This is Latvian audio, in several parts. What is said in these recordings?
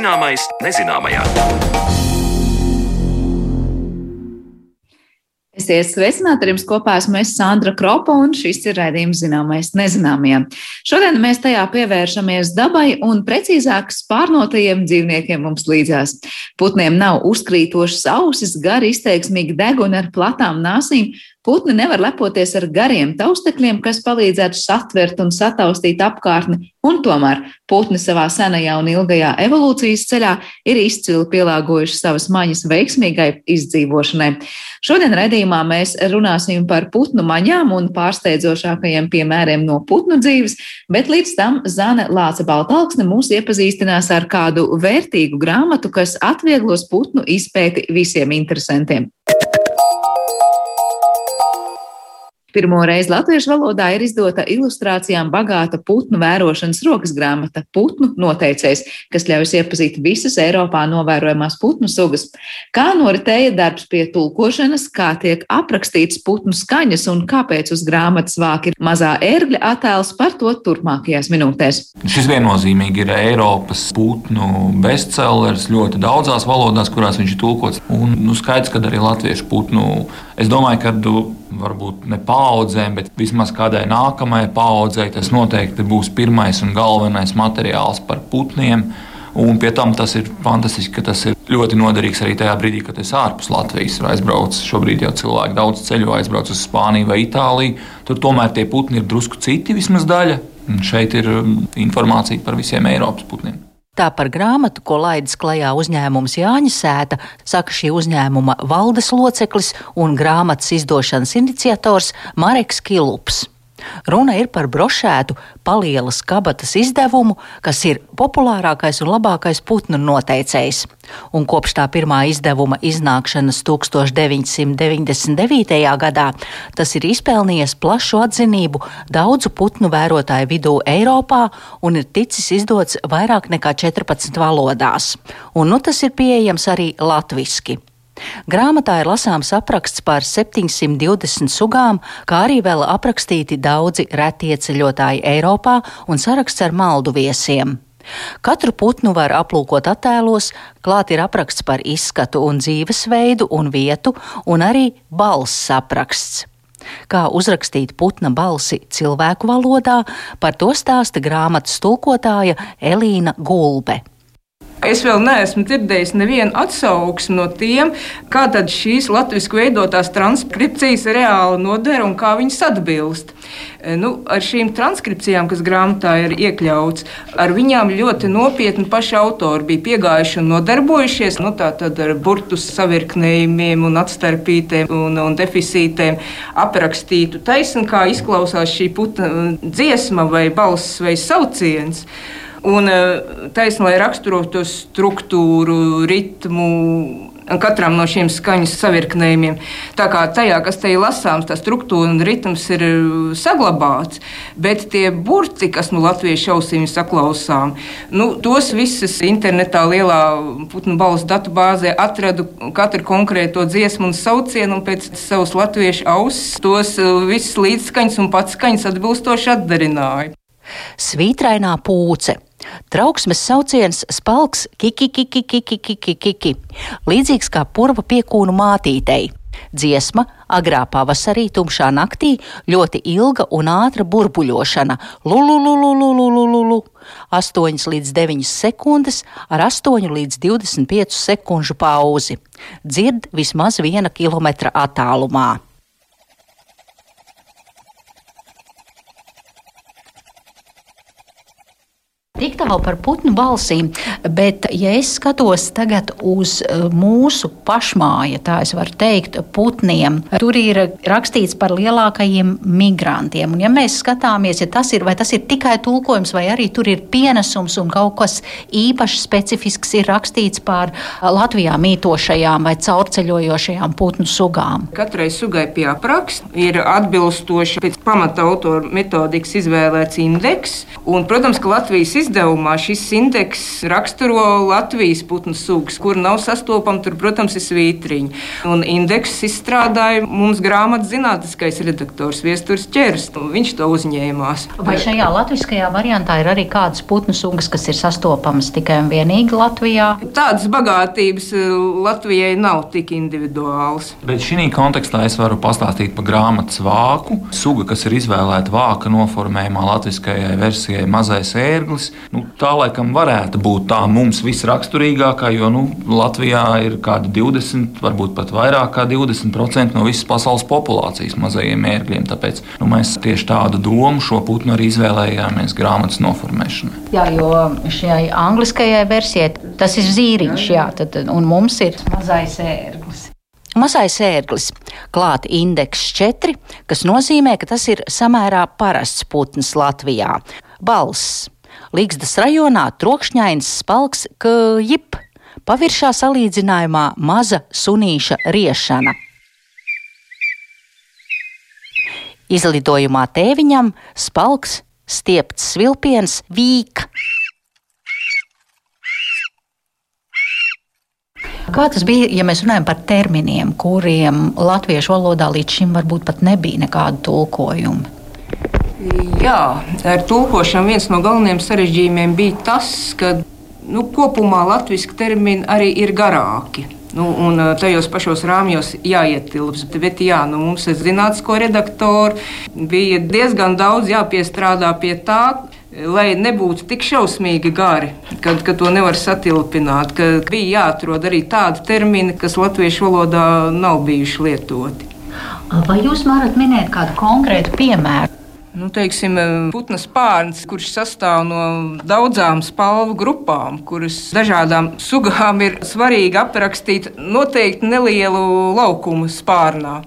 Zināmais nezināmajā. Esiet sveicināti, ar jums kopā esmu es Sandra Kropa, un šis ir raidījums zināmais nezināmajam. Šodien mēs tajā pievēršamies dabai un precīzāk spārnotajiem dzīvniekiem mums līdzās. Putniem nav uzkrītošas ausis, gari izteiksmīgi deguni ar platām nāsīm Putni nevar lepoties ar gariem taustekļiem, kas palīdzētu satvert un sataustīt apkārtni, un tomēr putni savā senajā un ilgajā evolūcijas ceļā ir izcili pielāgojuši savas maņas veiksmīgai izdzīvošanai. Šodien redzījumā mēs runāsim par putnu maņām un pārsteidzošākajiem piemēriem no putnu dzīves, bet līdz tam Zane Lāca Baltalksne mūs iepazīstinās ar kādu vērtīgu grāmatu, kas atvieglos putnu izpēti visiem interesantiem. Pirmo reizi latviešu valodā ir izdota ilustrācijām bagāta putnu vērošanas rokas grāmata Putnu noteicējs, kas ļauj iepazīt visas Eiropā novērojamās putnu sugas. Kā noritēja darbs pie tulkošanas, kā tiek aprakstīts putnu skaņas un kāpēc uz grāmatas vāk ir mazā ērgļa attēls par to turpmākajās minūtēs. Šis viennozīmīgi ir Eiropas putnu bestsellers ļoti daudzās valodās, kurās viņš ir tulkots. Un nu, skaidrs, ka arī latviešu putnu. Es domāju, ka varbūt ne paudzēm, bet vismaz kādai nākamajai paudzei tas noteikti būs pirmais un galvenais materiāls par putniem. Un pie tam tas ir fantastiski, ka tas ir ļoti noderīgs arī tajā brīdī, kad es ārpus Latvijas aizbraucu. Šobrīd jau cilvēki daudz ceļo, aizbrauc uz Spāniju vai Itāliju. Tur tomēr tie putni ir drusku citi, vismaz daļa. Un šeit ir um, informācija par visiem Eiropas putniem. Tā par grāmatu, ko laidis klajā uzņēmums Jāņa Sēta, saka šī uzņēmuma valdes loceklis un grāmatas izdošanas iniciators Mareks Kilups. Runa ir par brošētu palielas kabatas izdevumu, kas ir populārākais un labākais putnu noteicējs. Un kopš tā pirmā izdevuma iznākšanas 1999. gadā tas ir izpelnījies plašu atzinību daudzu putnu vērotāju vidū Eiropā un ir ticis izdots vairāk nekā 14 valodās. Un nu tas ir pieejams arī latviski. Grāmatā ir lasāms apraksts par 720 sugām, kā arī vēl aprakstīti daudzi retie ceļotāji Eiropā un saraksts ar maldu viesiem. Katru putnu var aplūkot attēlos, klāt ir apraksts par izskatu un dzīvesveidu un vietu, un arī balss apraksts. Kā uzrakstīt putna balsi cilvēku valodā, par to stāsta grāmatas tulkotāja Elīna Gulbe. Es vēl neesmu dzirdējis nevienu atsauksmi no tiem, kā šīs latviešu veidotās transkripcijas reāli noder un kā viņas atbilst. E, nu, ar šīm transkripcijām, kas grāmatā ir iekļauts, ar viņām ļoti nopietni paši autori bija piegājuši un nodarbojušies nu, ar burtu savirknējumiem, atstarpītēm un, un deficītiem, aprakstītu taisni, kā izklausās šī puta dziesma vai balss vai sauciens. Un eh, taisnība, lai raksturotu struktūru, ritmu, katram no šiem skaņas savirknējumiem. Tā kā tajā, kas te ir lasāms, tā struktūra un ritms ir eh, saglabāts, bet tie burti, kas nu latviešu ausīm saklausām, nu, tos visus internetā lielā putnu balss datubāzē atradu katru konkrēto dziesmu un saucienu un pēc savas latviešu auss tos eh, visus līdzskaņas un pats skaņas atbilstoši atdarināju. Svītrainā pūce Trauksmes sauciens spalks kiki, kiki, kiki, kiki, kiki, līdzīgs kā purva piekūnu mātītei. Dziesma agrā pavasarī, tumšā naktī, ļoti ilga un ātra burbuļošana - lulululululululu. 8 līdz 9 sekundes ar 8 līdz 25 sekundžu pauzi. Dzird vismaz 1 km attālumā. Tālu par putnu balsīm, bet, ja es skatos tagad uz e, mūsu pašmāja, tā es varu teikt, putniem, tur ir rakstīts par lielākajiem migrantiem. Un, ja mēs skatāmies, ja tas ir, vai tas ir tikai tulkojums, vai arī tur ir pienesums un kaut kas īpaši specifisks ir rakstīts par Latvijā mītošajām vai caurceļojošajām putnu sugām. Katrai sugai pie apraksta ir atbilstoši pēc pamata autora metodikas izvēlēts indeks. Un, protams, ka Latvijas izdevumā šis indeks raksturo Latvijas putnu sugas, kur nav sastopama. Tur, protams, ir svītriņi. Un indeksu izstrādāja mums grāmatas zinātniskais redaktors Viestures Čers. Viņš to uzņēmās. Vai šajā latviskajā variantā ir arī kādas putnu sugas, kas ir sastopamas tikai un vienīgi Latvijā? Tādas bagātības eh, Latvijai nav tik individuāls. Bet šī kontekstā es varu pastāstīt par grāmatas vāku. Suga, kas ir izvēlēta vāka noformējumā latviskajai versijai, mazais ērglis. Nu, tā laikam varētu būt tā mums visraksturīgākā, jo nu, Latvijā ir kādi 20, varbūt pat vairāk kā 20% no visas pasaules populācijas mazajiem ērgļiem. Tāpēc nu, mēs tieši tādu domu šo putnu arī izvēlējāmies grāmatas noformēšanai. Jā, jo šai angliskajai versijai tas ir zīriņš, jā, tad, un mums ir mazais ērglis. Mazais ērglis, klāta indeks 4, kas nozīmē, ka tas ir samērā parasts putns Latvijā. Balss. Līgstas rajonā trokšņains spalks, ka jip, paviršā salīdzinājumā maza sunīša riešana. Izlidojumā tēviņam spalks, stiepts svilpiens, vīka. Kā tas bija, ja mēs runājam par terminiem, kuriem latviešu valodā līdz šim varbūt pat nebija nekādu tulkojumu? Jā, ar tulkošanu viens no galvenajiem sarežģījumiem bija tas, ka nu, kopumā latviešu termini arī ir garāki. Nu, un tajos pašos rāmjos jāietilps. Bet jā, nu, mums ir zinātnisko redaktoru, bija diezgan daudz jāpiestrādā pie tā, lai nebūtu tik šausmīgi gari, kad, kad to nevar satilpināt, ka bija jāatrod arī tādi termini, kas latviešu valodā nav bijuši lietoti. Vai jūs varat minēt kādu konkrētu piemēru? Nu, teiksim, putnas pārnes, kurš sastāv no daudzām spalvu grupām, kuras dažādām sugām ir svarīgi aprakstīt noteikti nelielu laukumu spārnā.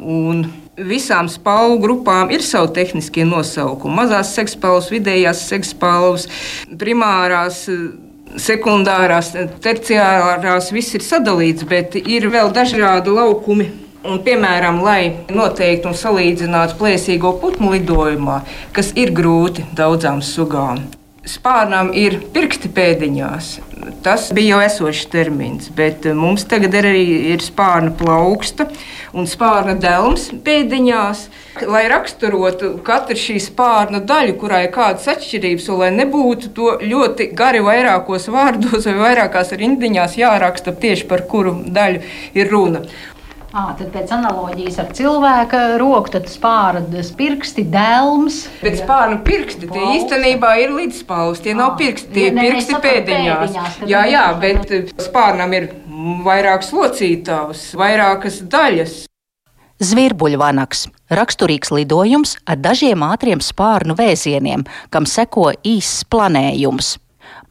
Un Visām spalvu grupām ir savi tehniskie nosaukumi. Mazās segspalvas, vidējās segspalvas, primārās sekundārās, terciārās, viss ir sadalīts, bet ir vēl dažādi laukumi. Un, piemēram, lai noteiktu un salīdzinātu plēsīgo putnu lidojumā, kas ir grūti daudzām sugām. Spārnām ir pirksti pēdiņās. Tas bija jau esošs termins, bet mums tagad arī ir spārna plauksta un spārna delms pēdiņās. Lai raksturotu katru šīs spārna daļu, kurai ir kādas atšķirības, un lai nebūtu to ļoti gari vairākos vārdos vai vairākās rindiņās jāraksta tieši par kuru daļu ir runa. À, tad pēc analoģijas ar cilvēka roku, tad spārnas pirksti, dēlums. Bet spārnu pirksti tie īstenībā ir līdzspalvas. Tie nav pirksti, tie ir pirksti pēdiņās. pēdiņās jā, jā, bet spārnam ir vairākas locītavas, vairākas daļas. Zvirbuļvanaks - raksturīgs lidojums ar dažiem ātriem spārnu vēzieniem, kam seko īss planējums.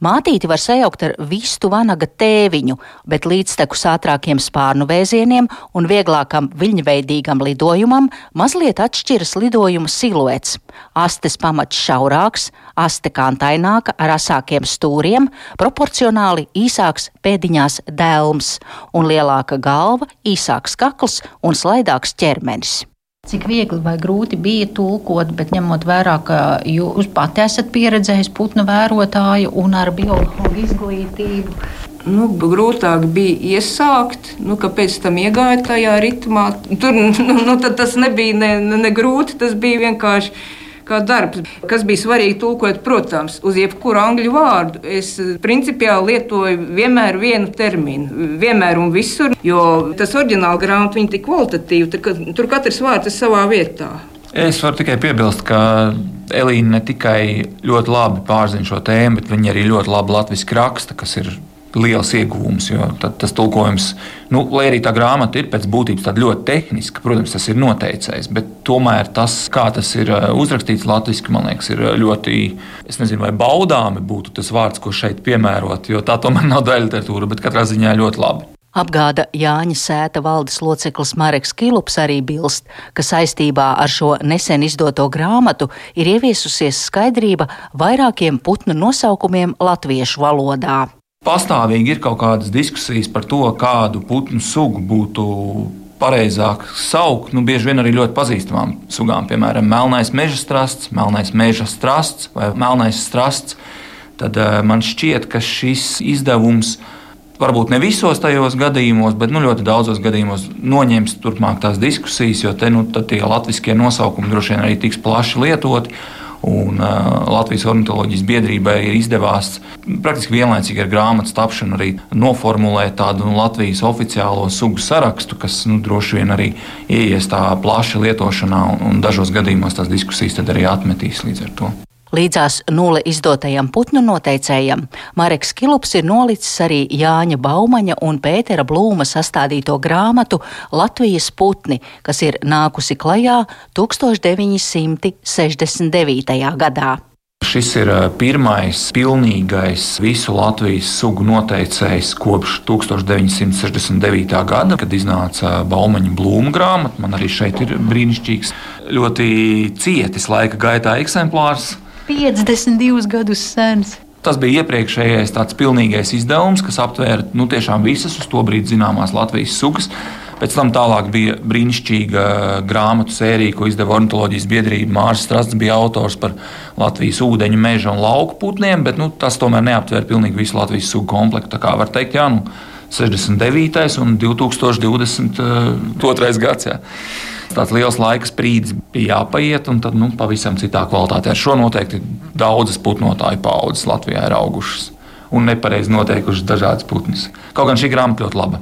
Mātīti var sajaukt ar vistu vanaga tēviņu, bet līdztekus ātrākiem spārnu vēzieniem un vieglākam viļņveidīgam lidojumam mazliet atšķiras lidojuma siluets. Astes pamats šaurāks, aste kantaināka ar asākiem stūriem, proporcionāli īsāks pēdiņās dēlms un lielāka galva, īsāks kakls un slaidāks ķermenis. Cik viegli vai grūti bija tulkot, bet ņemot vērā, ka jūs pati esat pieredzējis putnu vērotāju un ar biologu izglītību. Nu, grūtāk bija iesākt, nu, kāpēc tam iegāja tajā ritmā. Tur nu, nu, tas nebija ne, ne, ne grūti, tas bija vienkārši kā darbs. Kas bija svarīgi tulkot, protams, uz jebkuru angļu vārdu. Es principiāli lietoju vienmēr vienu terminu, vienmēr un visur, jo tas oriģināli grāmatā ir tik kvalitatīvi, tur, tur katrs vārds ir savā vietā. Es varu tikai piebilst, ka Elīna ne tikai ļoti labi pārzina šo tēmu, bet viņa arī ļoti labi latviešu raksta, kas ir liels ieguvums. Tas tulkojums, nu, lai arī tā grāmata ir pēc būtības ļoti tehniska, protams, tas ir noteicējis, tomēr tas, kā tas ir uh, uzrakstīts latviešu, man liekas, ir uh, ļoti, es nezinu, vai baudāmi būtu tas vārds, ko šeit piemērot, jo tā tomēr nav daļa literatūra, bet katrā ziņā ļoti labi. Apgāda Jāņa Sēta valdes loceklis Mareks Kilups arī bilst, ka saistībā ar šo nesen izdoto grāmatu ir ieviesusies skaidrība vairākiem putnu nosaukumiem latviešu valodā. Pastāvīgi ir kaut kādas diskusijas par to, kādu putnu sugu būtu pareizāk saukt. Nu, bieži vien arī ļoti pazīstamām sugām, piemēram, melnais meža strasts, melnais meža strasts vai melnais strasts. tad man šķiet, ka šis izdevums varbūt ne visos tajos gadījumos, bet nu, ļoti daudzos gadījumos noņems turpmāk tās diskusijas, jo te nu, tie latviskie nosaukumi droši vien arī tiks plaši lietoti. Un, uh, Latvijas ornitholoģijas biedrībai ir izdevās praktiski vienlaicīgi ar grāmatas tapšanu arī noformulēt tādu nu, Latvijas oficiālo sugu sarakstu, kas nu, droši vien arī ieies tā plaši lietošanā, un, un dažos gadījumos tās diskusijas arī atmetīs līdz ar to. Līdzās nulle izdotajam putnu noteicējam Mareks Kilups ir nolicis arī Jāņa Baumaņa un Pētera Blūma sastādīto grāmatu Latvijas putni, kas ir nākusi klajā 1969. gadā. Šis ir pirmais pilnīgais visu Latvijas sugu noteicējs kopš 1969. gada, kad iznāca Baumaņa blūma grāmata. Man arī šeit ir brīnišķīgs, ļoti cietis laika gaitā eksemplārs 52 gadus sens. Tas bija iepriekšējais tāds pilnīgais izdevums, kas aptvēra nu, visas uz to brīdi zināmās Latvijas sugas. Pēc tam tālāk bija brīnišķīga grāmatu sērija, ko izdeva ornitholoģijas biedrība. Mārcis Strasds bija autors par Latvijas ūdeņu, meža un lauku putniem, bet nu, tas tomēr neaptver pilnīgi visu Latvijas sugu komplektu. Tā kā var teikt, jā, nu, 69. un 2022. gads. Jā tāds liels laika sprīdis bija jāpaiet, un tad nu, pavisam citā kvalitātē. Ar šo noteikti daudzas putnotāju paudzes Latvijā ir augušas un nepareizi noteikušas dažādas putnas. Kaut gan šī grāmata ļoti laba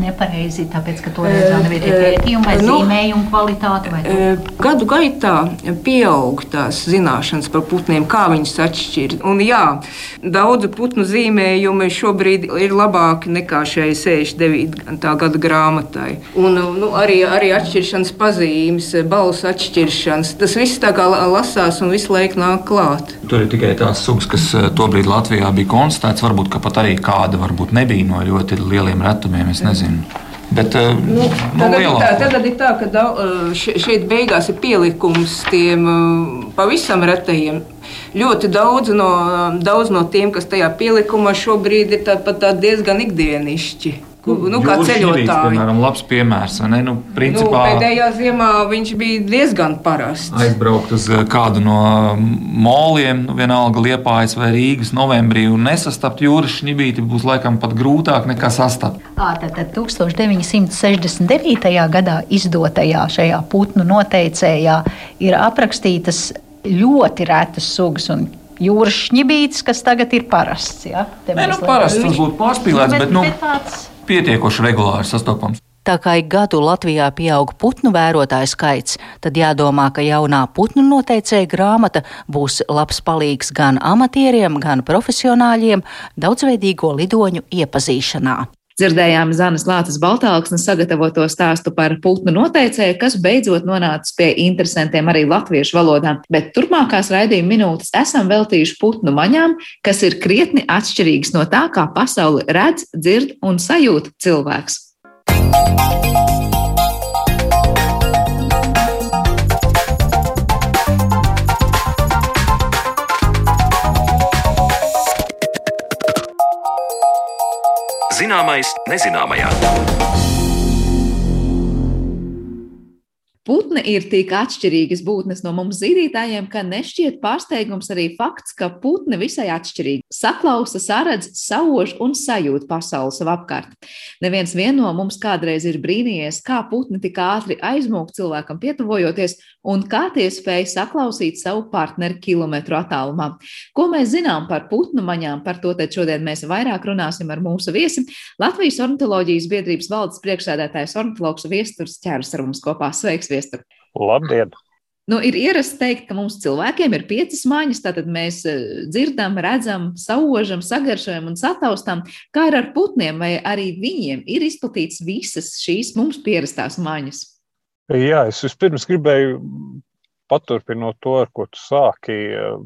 nepareizi, tāpēc, ka toreiz vēl nebija tie pētījumi vai nu, zīmējumi kvalitāte? Vai gadu gaitā pieaug tās zināšanas par putniem, kā viņus atšķirt. Un jā, daudzu putnu zīmējumi šobrīd ir labāki nekā šai 69. gada grāmatai. Un nu, arī, arī atšķiršanas pazīmes, balsu atšķiršanas, tas viss tā kā lasās un visu laiku nāk klāt. Tur ir tikai tās sugas, kas tobrīd Latvijā bija konstatēts, varbūt pat arī kāda varbūt nebija no ļoti lieliem retumiem. Es nezinu. Bet, uh, nu, tagad, nu, ir tā, tagad ir tā, ka eh, šeit beigās ir pielikums tiem eh, pavisam retajiem. Ļoti daudz no, daudz no tiem, kas tajā pielikumā šobrīd ir tā, tā diezgan ikdienišķi nu, kā ceļotājs. Piemēram, labs piemērs. Nu, principā, nu, pēdējā ziemā viņš bija diezgan parasts. Aizbraukt uz eh, kādu no moliem, nu, vienalga Liepājas vai Rīgas novembrī un nesastapt jūras šnibīti būs laikam pat grūtāk nekā sastapt. Tātad 1969. gadā izdotajā šajā putnu noteicējā ir aprakstītas ļoti retas sugas. Jūras šnibītis, kas tagad ir parasts. Ja? Nē, nu, parasts tas būtu pārspīlēts, bet, bet, nu, bet tāds pietiekoši regulāri sastopams. Tā kā ik gadu Latvijā pieaug putnu vērotāju skaits, tad jādomā, ka jaunā putnu noteicēja grāmata būs labs palīgs gan amatieriem, gan profesionāļiem daudzveidīgo lidoņu iepazīšanā. Dzirdējām Zanas Lācis Baltāksnes sagatavoto stāstu par putnu noteicēju, kas beidzot nonācis pie interesantiem arī latviešu valodā, bet turpmākās raidījuma minūtes esam veltījuši putnu maņām, kas ir krietni atšķirīgas no tā, kā pasauli redz, dzird un sajūt cilvēks. Zināmais nezināmajā. Putni ir tik atšķirīgas būtnes no mums zīdītājiem, ka nešķiet pārsteigums arī fakts, ka putni visai atšķirīgi saklausa, saredz, sauž un sajūt pasauli sev apkārt. Neviens no mums kādreiz ir brīnījies, kā putni tik ātri aizmūg cilvēkam pietuvojoties un kā tie spēj saklausīt savu partneri kilometru attālumā. Ko mēs zinām par putnu maņām, par to šodien mēs vairāk runāsim ar mūsu viesi. Latvijas ornitoloģijas biedrības valdes priekšsēdētājs ornitologs Viesturs ķērs ar mums kopā. Sveiks! Viestur. Labdien! Nu, ir ierasts teikt, ka mums cilvēkiem ir piecas maņas, tātad mēs eh, dzirdam, redzam, saužam, sagaršojam un sataustām. Kā ir ar putniem, vai arī viņiem ir izplatīts visas šīs mums pierastās maņas? Jā, es vispirms gribēju paturpinot to, ar ko tu sāki, eh,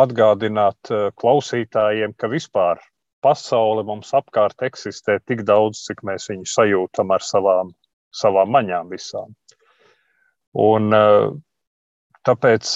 atgādināt eh, klausītājiem, ka vispār pasaule mums apkārt eksistē tik daudz, cik mēs viņu sajūtam ar savām savām maņām visām. Un, eh, tāpēc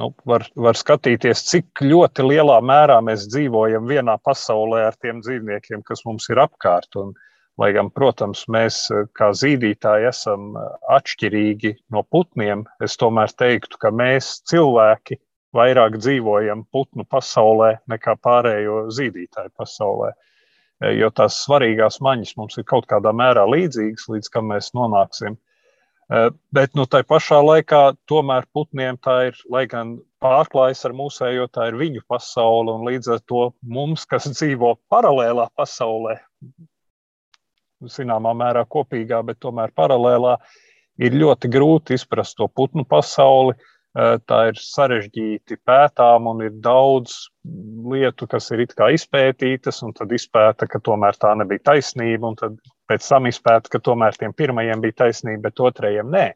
nu, var, var skatīties, cik ļoti lielā mērā mēs dzīvojam vienā pasaulē ar tiem dzīvniekiem, kas mums ir apkārt. Un, lai gan, protams, mēs eh, kā zīdītāji esam eh, atšķirīgi no putniem, es tomēr teiktu, ka mēs cilvēki vairāk dzīvojam putnu pasaulē nekā pārējo zīdītāju pasaulē. Jo tās svarīgās maņas mums ir kaut kādā mērā līdzīgas, līdz kam mēs nonāksim. Bet nu, tā pašā laikā tomēr putniem tā ir, lai gan pārklājas ar mūsējo, tā ir viņu pasaule. Un līdz ar to mums, kas dzīvo paralēlā pasaulē, zināmā mērā kopīgā, bet tomēr paralēlā, ir ļoti grūti izprast to putnu pasauli. Tā ir sarežģīti pētām un ir daudz lietu, kas ir izpētītas, un tad izpēta, ka tomēr tā nebija taisnība, un tad pēc tam izpēta, ka tomēr tiem pirmajiem bija taisnība, bet otrajiem nē.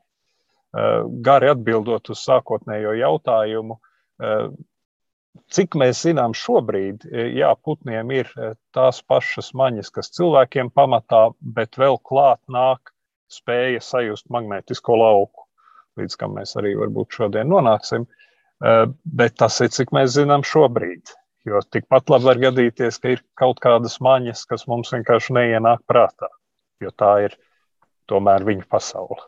Gari atbildot uz sākotnējo jautājumu, Cik mēs zinām šobrīd, jā, putniem ir tās pašas maņas, kas cilvēkiem pamatā, bet vēl klāt nāk spēja sajust magnētisko lauku, līdz kam mēs arī varbūt šodien nonāksim. E, bet tas ir, cik mēs zinām šobrīd. Jo tikpat labi var gadīties, ka ir kaut kādas maņas, kas mums vienkārši neienāk prātā, jo tā ir tomēr viņa pasaule.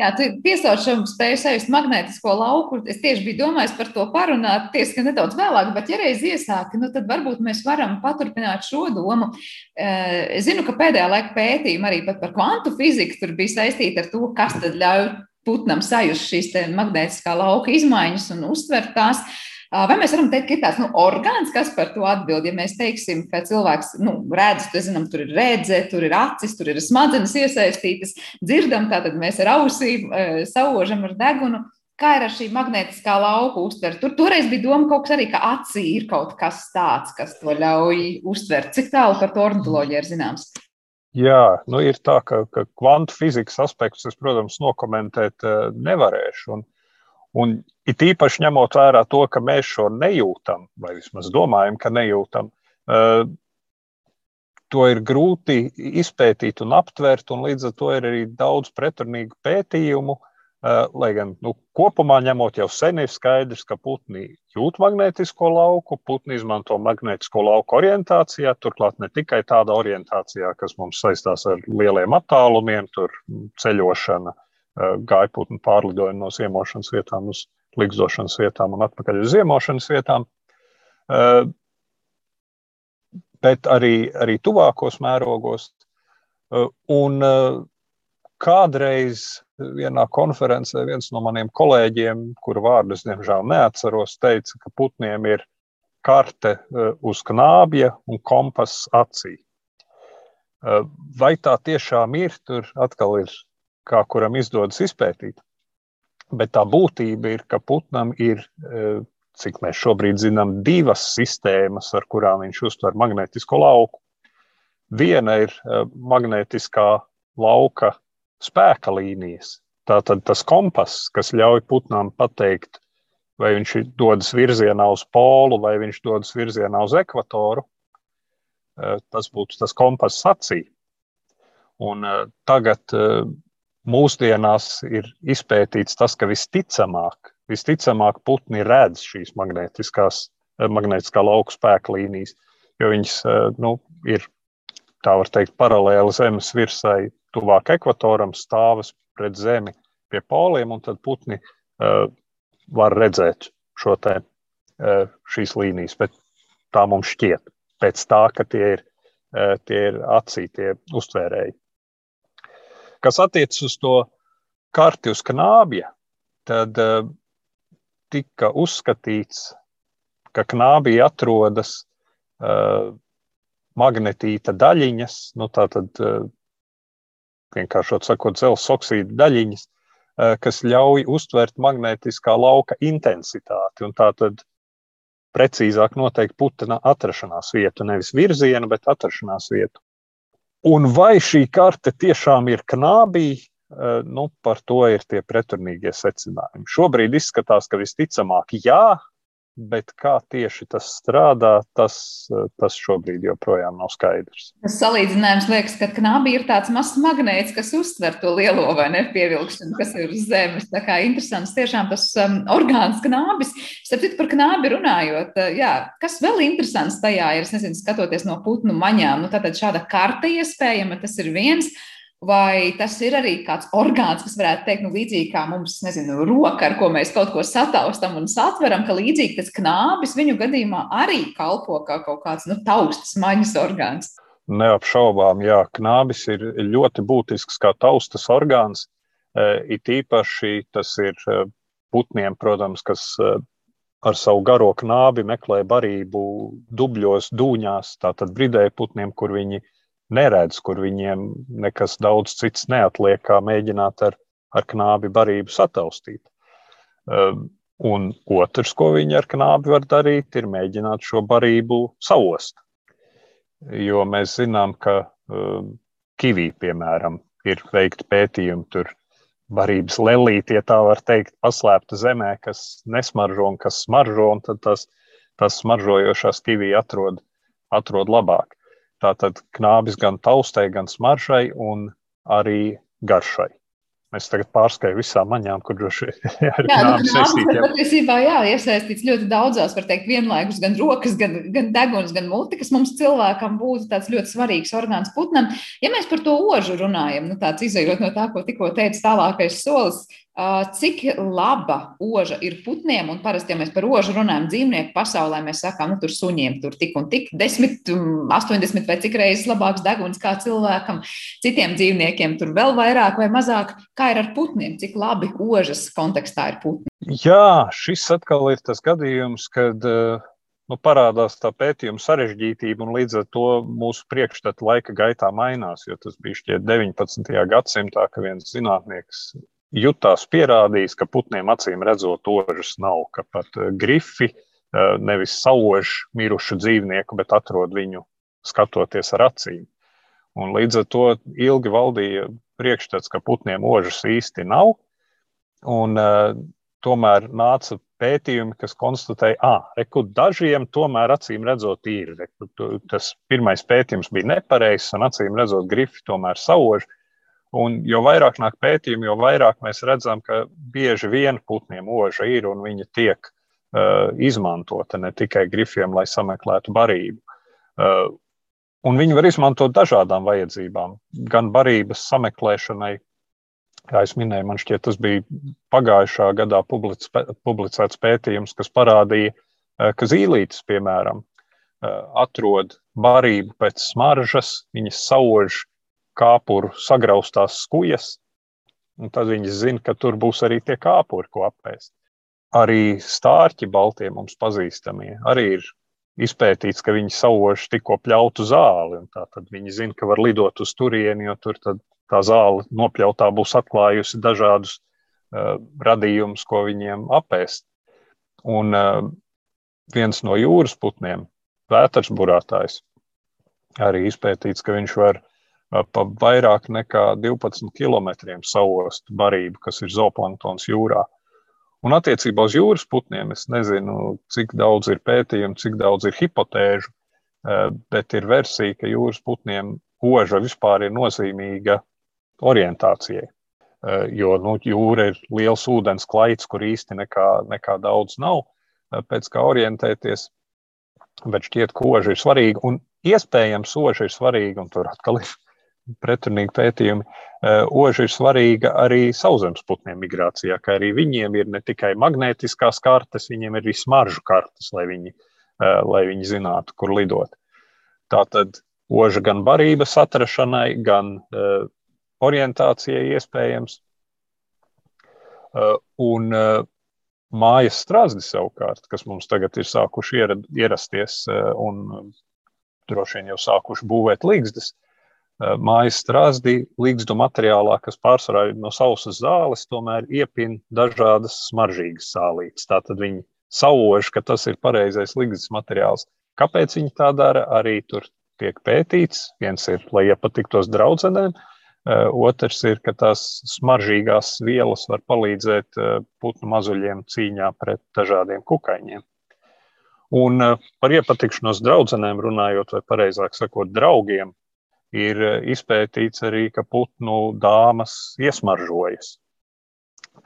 Jā, tu piesauc šo spēju sajust magnētisko lauku. Es tieši biju domājis par to parunāt, tieši nedaudz vēlāk, bet ja reiz iesāki, nu tad varbūt mēs varam paturpināt šo domu. Eh, es zinu, ka pēdējā laika pētījumi arī par kvantu fiziku tur bija saistīti ar to, kas tad ļauj putnam sajust šīs magnētiskā lauka izmaiņas un uztvert tās. Vai mēs varam teikt, ka ir tāds nu, orgāns, kas par to atbild? Ja mēs teiksim, ka cilvēks nu, redz, tad zinām, tur ir redzē, tur ir acis, tur ir smadzenes iesaistītas, dzirdam, tātad mēs ar ausīm saužam ar degunu. Kā ir ar šī magnētiskā lauka uztvere? Tur toreiz bija doma kaut kas arī, ka acī ir kaut kas tāds, kas to ļauj uztvert. Cik tālu par to ornitoloģiju ir zināms? Jā, nu ir tā, ka, ka kvantu fizikas aspektus es, protams, nokomentēt nevarēšu. Un, Un it īpaši ņemot vērā to, ka mēs šo nejūtam, vai vismaz domājam, ka nejūtam, uh, to ir grūti izpētīt un aptvert, un līdz ar to ir arī daudz pretrunīgu pētījumu. Uh, lai gan nu, kopumā ņemot, jau sen ir skaidrs, ka putni jūt magnētisko lauku, putni izmanto magnētisko lauku orientācijā, turklāt ne tikai tādā orientācijā, kas mums saistās ar lieliem attālumiem, tur ceļošana, uh, gaiputnu pārlidojumu no ziemošanas vietām uz likstošanas vietām un atpakaļ uz ziemošanas vietām. Bet arī, arī tuvākos mērogos. Un kādreiz vienā konferencē viens no maniem kolēģiem, kuru vārdu es diemžēl neatceros, teica, ka putniem ir karte uz knābja un kompass acī. Vai tā tiešām ir? Tur atkal ir kā kuram izdodas izpētīt. Bet tā būtība ir, ka putnam ir, e, cik mēs šobrīd zinām, divas sistēmas, ar kurām viņš uztver magnētisko lauku. Viena ir e, magnētiskā lauka spēka līnijas. Tātad tas kompass, kas ļauj putnam pateikt, vai viņš dodas virzienā uz polu, vai viņš dodas virzienā uz ekvatoru. E, tas būtu tas kompass acī. Un tagad mūsdienās ir izpētīts tas, ka visticamāk, visticamāk putni redz šīs magnētiskās, eh, magnētiskā lauka spēka līnijas, jo viņas eh, nu, ir, tā var teikt, paralēli Zemes virsai, tuvāk ekvatoram, stāvas pret Zemi pie poliem, un tad putni uh, var redzēt šo te, uh, šīs līnijas, bet tā mums šķiet pēc tā, ka tie ir, uh, tie ir acī, tie uztvērēji. Kas attiecas uz to karti uz knābja, tad uh, tika uzskatīts, ka knābī atrodas uh, magnetīta daļiņas, nu, tātad uh, vienkāršot sakot, dzelzceļa oksīda daļiņas, uh, kas ļauj uztvert magnētiskā lauka intensitāti. Un tātad precīzāk noteikt putna atrašanās vietu, nevis virzienu, bet atrašanās vietu. Un vai šī karte tiešām ir knābī, eh, nu, par to ir tie pretrunīgie secinājumi. Šobrīd izskatās, ka visticamāk, jā, bet kā tieši tas strādā, tas, tas šobrīd joprojām nav skaidrs. Tas salīdzinājums liekas, ka knābi ir tāds mazs magnēts, kas uztver to lielo vai nepievilkšanu, kas ir uz zemes. Tā kā interesants tiešām tas um, orgāns knābis. Starp citu par knābi runājot, uh, jā, kas vēl interesants tajā ir, es nezinu, skatoties no putnu maņām, nu tātad šāda karta iespējama, tas ir viens. Vai tas ir arī kāds orgāns, kas varētu teikt, nu, līdzīgi kā mums, nezinu, roka, ar ko mēs kaut ko sataustam un satveram, ka līdzīgi tas knābis viņu gadījumā arī kalpo kā kaut kāds nu, taustas maņas orgāns? Neapšaubām, jā, knābis ir ļoti būtisks kā taustas orgāns. E, it īpaši tas ir e, putniem, protams, kas e, ar savu garo knābi meklē barību dubļos, dūņās, tātad bridēja putniem, kur viņi ir neredz, kur viņiem nekas daudz cits neatliek, kā mēģināt ar, ar knābi barību sataustīt. Um, un otrs, ko viņi ar knābi var darīt, ir mēģināt šo barību savost. Jo mēs zinām, ka um, kivī, piemēram, ir veikti pētījumi tur barības lelīti, ja tā var teikt, paslēpta zemē, kas nesmaržo un kas smaržo, un tad tas, tas smaržojošās kivī atrod, atrod labāk. Tātad knābis gan taustai, gan smaržai un arī garšai. Mēs tagad pārskaitam visām maņām, kur droši vien ir knābis saistīts. Patiesībā, jā, iesaistīts ļoti daudzās, var teikt, vienlaikus gan rokas, gan, gan deguns, gan muti, kas mums cilvēkam būtu tāds ļoti svarīgs orgāns putnam. Ja mēs par to ožu runājam, nu tāds izējot no tā, ko tikko teica tālākais solis, Cik laba oža ir putniem, un parasti, ja mēs par ožu runājam dzīvnieku pasaulē, mēs sakām, nu, tur suņiem tur tik un tik, 10, 80 vai cik reizes labāks deguns kā cilvēkam, citiem dzīvniekiem tur vēl vairāk vai mazāk. Kā ir ar putniem, cik labi ožas kontekstā ir putni? Jā, šis atkal ir tas gadījums, kad nu, parādās tā pētījuma sarežģītība, un līdz ar to mūsu priekšstati laika gaitā mainās. Jo tas bija šķiet 19. gadsimtā, ka viens zinātnieks jutās pierādījis, ka putniem acīm redzot ožas nav, ka pat eh, grifi eh, nevis sauž mirušu dzīvnieku, bet atrod viņu skatoties ar acīm. Un līdz ar to ilgi valdīja priekšstats, ka putniem ožas īsti nav. Un, uh, tomēr nāca pētījumi, kas konstatēja, ka dažiem tomēr acīm redzot, ir. Reku, tas pirmais pētījums bija nepareizs, un acīm redzot, grifi tomēr sauž. Un jo vairāk nāk pētījumi, jo vairāk mēs redzam, ka bieži vien putniem oža ir un viņa tiek uh, izmantota ne tikai grifiem, lai sameklētu barību. Uh, un viņi var izmantot dažādām vajadzībām, gan barības sameklēšanai, kā es minēju, man šķiet, tas bija pagājušā gadā publicēts pētījums, kas parādīja, uh, ka zīlītes, piemēram, uh, atrod barību pēc smaržas, viņas sauž kāpuru sagraustās skujas, un tad viņi zina, ka tur būs arī tie kāpuri, ko apēst. Arī stārķi Baltijā mums pazīstamie arī ir izpētīts, ka viņi sauž tikko pļautu zāli. Tad viņi zina, ka var lidot uz turieni, jo tur tā zāle nopļautā būs atklājusi dažādus uh, radījumus, ko viņiem apēst. Un uh, viens no jūras putniem, vētras burātājs, arī izpētīts, ka viņš var pa vairāk nekā 12 km sauost barību, kas ir zooplanktons jūrā. Un attiecībā uz jūras putniem es nezinu, cik daudz ir pētījumu, cik daudz ir hipotēžu, bet ir versija, ka jūras putniem oža vispār ir nozīmīga orientācijai. Jo nu, jūra ir liels ūdens klaids, kur īsti nekā, nekā daudz nav, pēc kā orientēties. Bet šķiet, ka oža ir svarīga. Un iespējams, oža ir svarīga, tur atkal ir pretrunīgi pētījumi. Eh, oža ir svarīga arī sauszemes putniem migrācijā, kā arī viņiem ir ne tikai magnētiskās kartes, viņiem ir arī smaržu kartes, lai viņi, eh, lai viņi zinātu, kur lidot. Tātad oža gan barības atrašanai, gan uh, orientācijai iespējams. Un mājas strāzdi savukārt, kas mums tagad ir sākuši ierasties un droši vien jau sākuši būvēt līgstas, uh, mājas strāzdī, līgstu materiālā, kas pārsvarā ir no sausas zāles, tomēr iepina dažādas smaržīgas sālītes. Tātad viņi sauž, ka tas ir pareizais līgstas materiāls. Kāpēc viņi tā dara? Arī tur tiek pētīts. Viens ir, lai iepatiktos draudzenēm, eh, otrs ir, ka tās smaržīgās vielas var palīdzēt eh, putnu mazuļiem cīņā pret dažādiem kukaiņiem. Un par iepatikšanos draudzenēm runājot, vai pareizāk sakot, draugiem, ir eh, izpētīts arī, ka putnu dāmas iesmaržojas.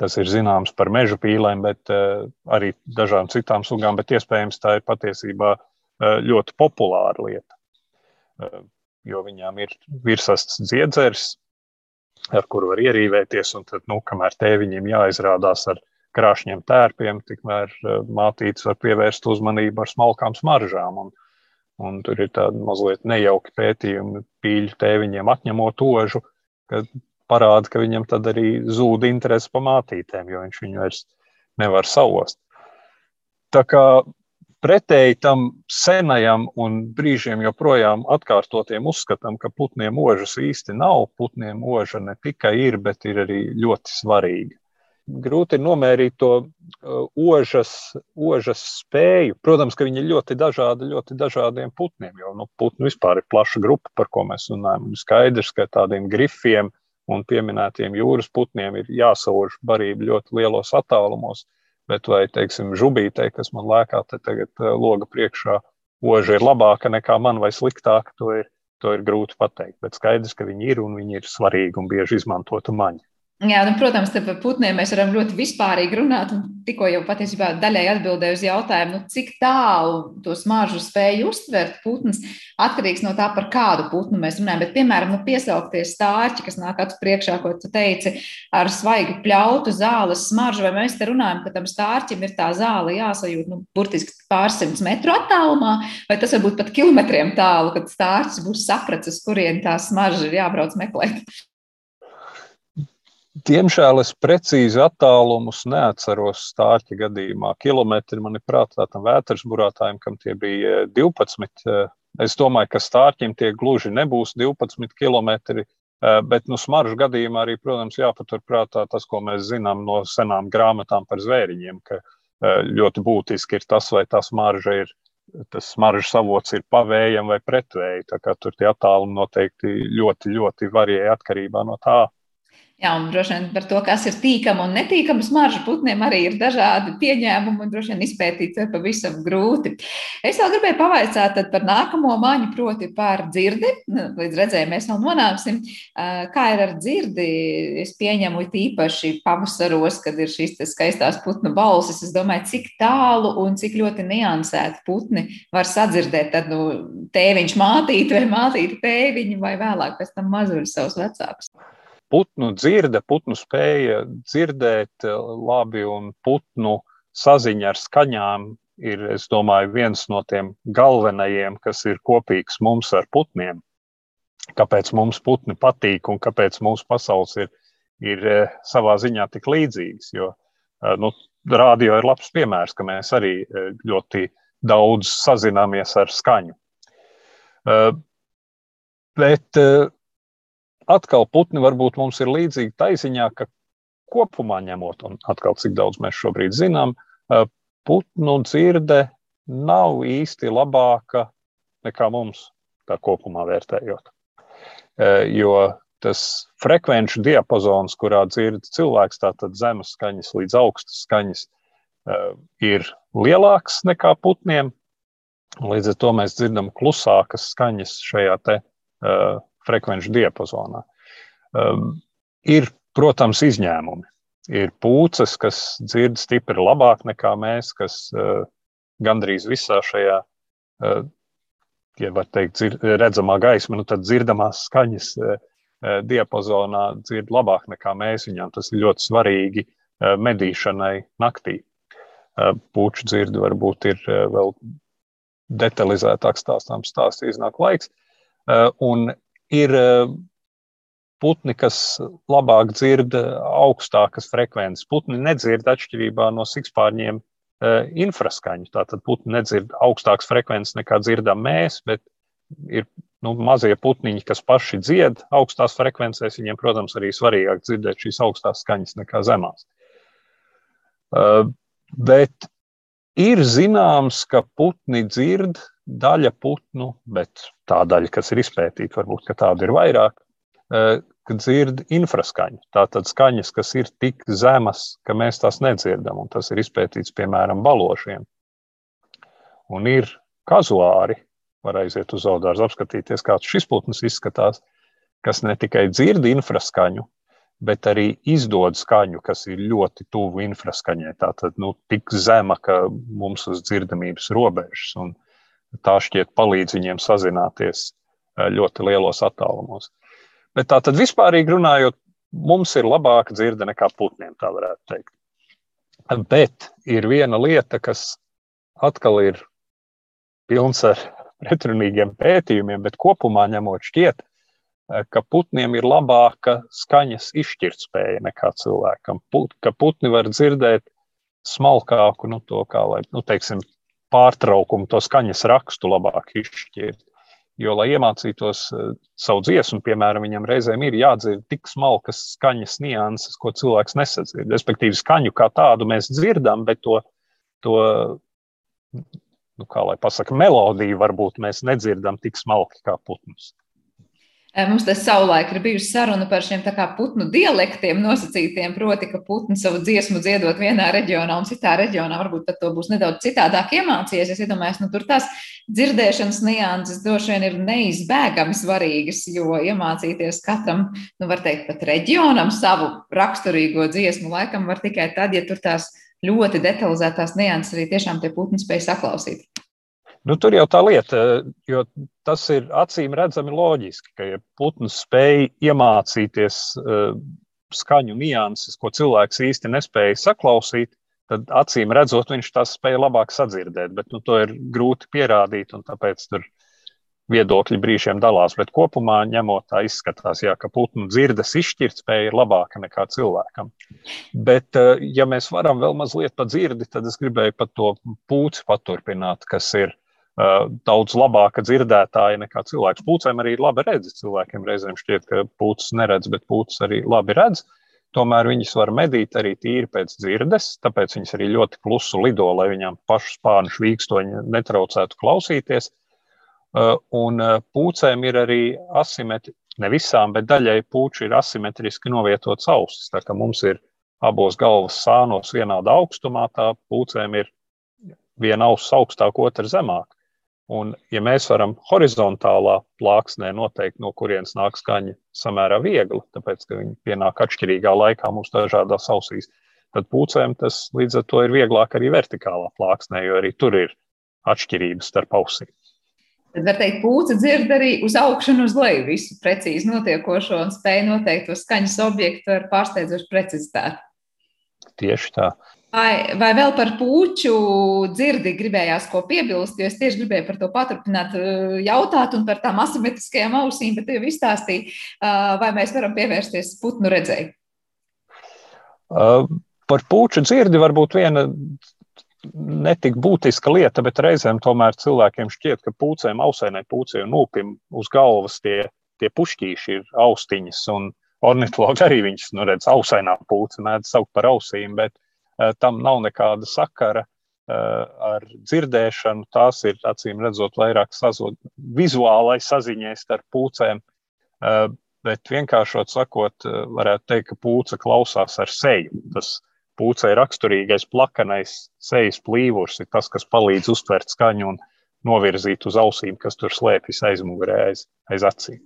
Tas ir zināms par meža pīlēm, bet uh, arī dažām citām sugām, bet iespējams tā ir patiesībā uh, ļoti populāra lieta. Uh, jo viņām ir virsrasts dziedzers, ar kuru var ierīvēties. Un tad, nu, kamēr tēviņiem jāizrādās ar krāšņiem tērpiem, tikmēr eh, mātītes var pievērst uzmanību ar smalkām smaržām. Un, un tur ir tādi mazliet nejauki pētījumi, pīļu tēviņiem atņemot ožu, kad parāda, ka viņam tad arī zūd interesi pa mātītēm, jo viņš viņu vairs nevar savost. Tā kā pretēji tam senajam un brīžiem joprojām atkārtotiem uzskatam, ka putniem ožas īsti nav, putniem oža ne tikai ir, bet ir arī ļoti svarīga. Grūti ir nomērīt to uh, ožas, ožas spēju. Protams, ka viņi ir ļoti dažādi ļoti dažādiem putniem, jo nu, putni vispār ir plaša grupa, par ko mēs runājam. Skaidrs, ka tādiem grifiem un pieminētiem jūras putniem ir jāsauž barība ļoti lielos attālumos. Bet vai, teiksim, žubītei, kas man lēkā tagad eh, loga priekšā, oža ir labāka nekā man vai sliktāka, to ir, to ir grūti pateikt. Bet skaidrs, ka viņi ir un viņi ir svarīgi un bieži izmantota maņa. Jā, nu, protams, par putniem mēs varam ļoti vispārīgi runāt. Tikko jau patiesībā daļai atbildēju uz jautājumu, nu, cik tālu to smaržu spēju uztvert putns, atkarīgs no tā, par kādu putnu mēs runājam. Bet, piemēram, nu, piesaukties stārķi, kas nāk acu priekšā, ko tu teici, ar svaigu pļautu zāles smaržu, vai mēs te runājam, ka tam stārķim ir tā zāle jāsajūt nu, burtiski pārsimts metru attālumā, vai tas var būt pat kilometriem tālu, kad stārķis būs sapratis, kurien tā smarža ir jābrauc meklēt. Diemžēl es precīzi attālumus neatceros stārķa gadījumā. Kilometri man ir prātā tam vētras burātājiem, kam tie bija 12. Eh, es domāju, ka stārķim tie gluži nebūs 12 km, eh, bet nu, smaržu gadījumā arī, protams, jāpaturprātā tas, ko mēs zinām no senām grāmatām par zvēriņiem, ka eh, ļoti būtiski ir tas, vai tā smarža ir tas smaržas avots ir pavējams vai pretvēji. Tur tie attālumi noteikti ļoti, ļoti varēja atkarībā no tā, Jā, un droši vien par to, kas ir tīkama un netīkama smarža putniem, arī ir dažādi pieņēmumi, un droši vien izpētīt to pavisam grūti. Es vēl gribēju pavaicāt par nākamo maņu, proti par dzirdi. Nu, līdz redzējumam mēs vēl nonāksim. Kā ir ar dzirdi? Es pieņemu īpaši pavasaros, kad ir šīs skaistās putnu balsis. Es domāju, cik tālu un cik ļoti niansēti putni var sadzirdēt. Tad nu, tēviņš mātīti vai mātīti tēviņu vai vēlāk pēc tam mazuļu savus vecākus putnu dzirde, putnu spēja dzirdēt eh, labi un putnu saziņa ar skaņām ir, es domāju, viens no tiem galvenajiem, kas ir kopīgs mums ar putniem. Kāpēc mums putni patīk un kāpēc mūsu pasaules ir, ir eh, savā ziņā tik līdzīgas. Jo eh, nu, rādio ir labs piemērs, ka mēs arī ļoti daudz sazināmies ar skaņu. Bet atkal putni varbūt mums ir līdzīgi taisiņā, ka kopumā ņemot, un atkal cik daudz mēs šobrīd zinām, putnu dzirde nav īsti labāka nekā mums, tā kopumā vērtējot. Jo tas frekvenču diapazons, kurā dzird cilvēks, tātad zemes skaņas līdz augstas skaņas, ir lielāks nekā putniem. Līdz ar to mēs dzirdam klusākas skaņas šajā te, uh, frekvenču diapazonā. Um, ir, protams, izņēmumi. Ir pūces, kas dzird stipri labāk nekā mēs, kas uh, gandrīz visā šajā, uh, ja var teikt, dzir, redzamā gaisma, nu tad dzirdamās skaņas uh, diapazonā dzird labāk nekā mēs viņam. Tas ir ļoti svarīgi uh, medīšanai naktī. Uh, Puču dzirdi varbūt ir uh, vēl detalizētāk stāstāms stāsts, iznāk laiks. Uh, un ir eh, putni, kas labāk dzird eh, augstākas frekvences. Putni nedzird atšķirībā no sikspārņiem eh, infraskaņu. Tātad putni nedzird augstākas frekvences nekā dzirdam mēs, bet ir nu, mazie putniņi, kas paši dzied augstās frekvencēs. Viņiem, protams, arī svarīgāk dzirdēt šīs augstās skaņas nekā zemās. Bet ir zināms, ka putni dzird daļa putnu, bet tā daļa, kas ir izpētīta, varbūt tāda ir vairāk, e, kad dzird infraskaņu. Tātad skaņas, kas ir tik zemas, ka mēs tās nedzirdam, un tas ir izpētīts piemēram balošiem. Un ir kazuāri, var aiziet uz zaudāru, apskatīties, kāds šis putns izskatās, kas ne tikai dzird infraskaņu, bet arī izdod skaņu, kas ir ļoti tuvu infraskaņai. Tātad nu, tik zema, ka mums uz dzirdamības robežas. Un, tā šķiet palīdz viņiem sazināties eh, ļoti lielos attālumos. Bet tā tad vispārīgi runājot, mums ir labāka dzirde nekā putniem, tā varētu teikt. Bet ir viena lieta, kas atkal ir pilns ar pretrunīgiem pētījumiem, bet kopumā ņemot šķiet, ka putniem ir labāka skaņas izšķirtspēja nekā cilvēkam. Put, ka putni var dzirdēt smalkāku, nu, to kā lai, nu, teiksim, pārtraukumu, to skaņas rakstu labāk izšķirt. Jo, lai iemācītos eh, savu dziesmu, piemēram, viņam reizēm ir jādzird tik smalkas skaņas nianses, ko cilvēks nesadzird. Respektīvi, skaņu kā tādu mēs dzirdam, bet to, to nu, kā lai pasaka, melodiju varbūt mēs nedzirdam tik smalki kā putnus. Mums tas savulaik ir bijusi saruna par šiem putnu dialektiem nosacītiem, proti, ka putni savu dziesmu dziedot vienā reģionā un citā reģionā, varbūt pat to būs nedaudz citādāk iemācījies. Es iedomājos, nu tur tās dzirdēšanas nianses droši vien ir neizbēgami svarīgas, jo iemācīties katram, nu var teikt, pat reģionam savu raksturīgo dziesmu laikam var tikai tad, ja tur tās ļoti detalizētās nianses arī tiešām tie putni spēj saklausīt. Nu, tur jau tā lieta, jo tas ir acīm redzami loģiski, ka ja putns spēj iemācīties uh, skaņu nianses, ko cilvēks īsti nespēja saklausīt, tad acīm redzot, viņš tās spēja labāk sadzirdēt. Bet nu, to ir grūti pierādīt, un tāpēc tur viedokļi brīžiem dalās. Bet kopumā ņemot, tā izskatās, jā, ka putnu dzirdes izšķirtspēja ir labāka nekā cilvēkam. Bet, uh, ja mēs varam vēl mazliet pa dzirdi, tad es gribēju par to pūci paturpināt, kas ir daudz labāka dzirdētāja nekā cilvēks. Pūcēm arī ir laba redzes. Cilvēkiem reizēm šķiet, ka pūcis neredz, bet pūcis arī labi redz. Tomēr viņas var medīt arī tīri pēc dzirdes, tāpēc viņas arī ļoti klusu lido, lai viņām pašu spāņu švīkstoņi netraucētu klausīties. Un pūcēm ir arī asimetriski, ne visām, bet daļai pūču ir asimetriski novietots ausis. Tā kā mums ir abos galvas sānos vienāda augstumā, tā pūcēm ir viena auss augstāk, otra zemāk. Un, ja mēs varam horizontālā plāksnē noteikt, no kurienes nāk skaņa samērā viegli, tāpēc, ka viņi pienāk atšķirīgā laikā mums dažādās ausīs, tad pūcēm tas līdz ar to ir vieglāk arī vertikālā plāksnē, jo arī tur ir atšķirības starp ausīm. Tad var teikt, pūce dzird arī uz augšu un uz leju visu precīzi notiekošo un spēj noteikt to skaņas objektu ar pārsteidzošu precizitāti. Tieši tā. Vai, vai vēl par puķu dzirdi gribējās ko piebilst? Jo es tieši gribēju par to paturpināt, eh, jautāt un par tām asimetriskajām ausīm, bet jau izstāstīju, eh, vai mēs varam pievērsties putnu redzēju. Uh, par puķu dzirdi varbūt viena netik būtiska lieta, bet reizēm tomēr cilvēkiem šķiet, ka pūcēm, ausēnai pūcei un nūpim uz galvas tie, tie pušķīši ir austiņas. Un ornitologi arī viņus, nu, redz, ausainā pūce mēdz saukt par ausīm, bet Eh, tam nav nekāda sakara eh, ar dzirdēšanu. Tās ir acīm redzot vairāk sazod, vizuālai saziņai starp pūcēm. Eh, bet vienkāršot sakot, varētu teikt, ka pūce klausās ar seju. Tas pūcei raksturīgais plakanais sejas plīvurs ir tas, kas palīdz uztvert skaņu un novirzīt uz ausīm, kas tur slēpjas aizmugurē, aiz, aiz acīm.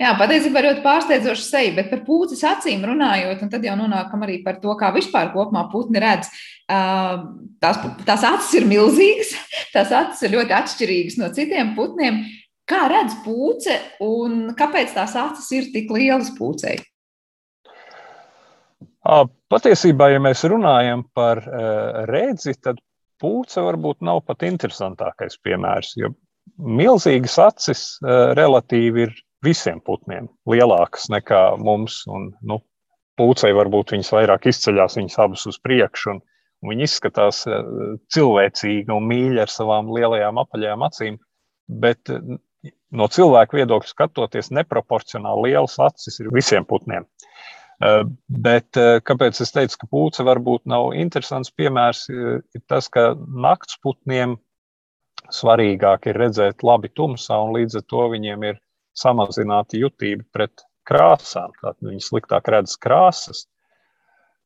Jā, patiesībā ļoti pārsteidzoši seja, bet par pūces acīm runājot, un tad jau nonākam arī par to, kā vispār kopumā putni redz. Tās, tās acis ir milzīgas, tās acis ir ļoti atšķirīgas no citiem putniem. Kā redz pūce un kāpēc tās acis ir tik lielas pūcei? Patiesībā, ja mēs runājam par redzi, tad pūce varbūt nav pat interesantākais piemērs, jo milzīgas acis relatīvi ir visiem putniem lielākas nekā mums. Un, nu, pūcei varbūt viņas vairāk izceļas, viņas abas uz priekšu. Un, un viņi izskatās eh, cilvēcīgi un mīļi ar savām lielajām apaļajām acīm. Bet eh, no cilvēka viedokļa skatoties, neproporcionāli lielas acis ir visiem putniem. Eh, bet kāpēc es teicu, ka pūce varbūt nav interesants piemērs, ir tas, ka nakts putniem svarīgāk ir redzēt labi tumsā, un līdz ar to viņiem ir samazināta jutība pret krāsām. Tātad viņi sliktāk redz krāsas.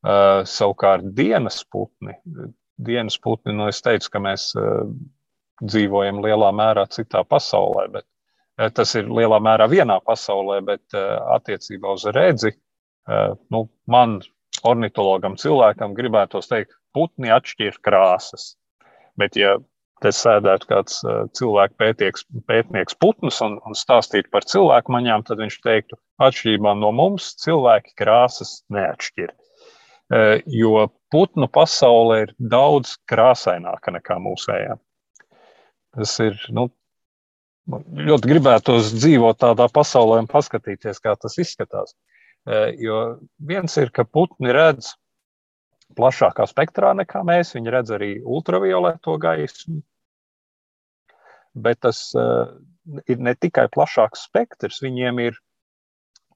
Uh, savukārt dienas putni, dienas putni, nu es teicu, ka mēs uh, dzīvojam lielā mērā citā pasaulē, bet uh, tas ir lielā mērā vienā pasaulē, bet attiecībā uz redzi, nu, man, ornitologam, cilvēkam gribētos teikt, putni atšķir krāsas. Bet, ja te sēdētu kāds cilvēku pētieks, pētnieks putns un, un stāstītu par cilvēku maņām, tad viņš teiktu, atšķirībā no mums, cilvēki krāsas neatšķir. Jo putnu pasaule ir daudz krāsaināka nekā mūsējā. Tas ir nu, ļoti gribētos dzīvot tādā pasaulē un paskatīties, kā tas izskatās. Jo viens ir, ka putni redz plašākā spektrā nekā mēs. Viņi redz arī ultravioleto gaismu. Bet tas uh, ir ne tikai plašāks spektrs, viņiem ir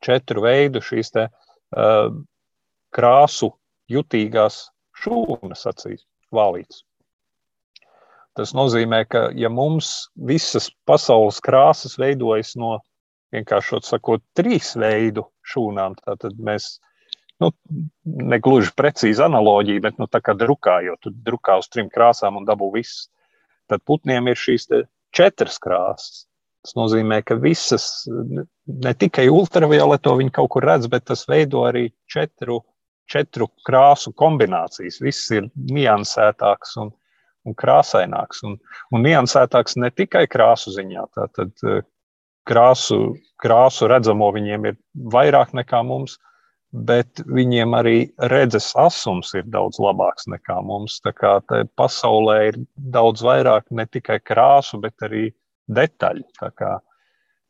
četru veidu šīs te, uh, krāsu jutīgās šūnas, acīs, vālītes. Tas nozīmē, ka ja mums visas pasaules krāsas veidojas no vienkārši sakot, trīs veidu šūnām, tad mēs nu, ne gluži precīzi analoģija, bet nu, tā kā drukā, jo tu drukā uz trim krāsām un dabū viss. Tad putniem ir šīs četras krāsas. Tas nozīmē, ka visas, ne tikai ultravioleto viņi kaut kur redz, bet tas veido arī četru, četru krāsu kombinācijas. Viss ir niansētāks un, un krāsaināks. Un, un niansētāks ne tikai krāsu ziņā, tātad eh, krāsu, krāsu redzamo viņiem ir vairāk nekā mums bet viņiem arī redzes asums ir daudz labāks nekā mums. Tā kā pasaulē ir daudz vairāk ne tikai krāsu, bet arī detaļu. Tā kā,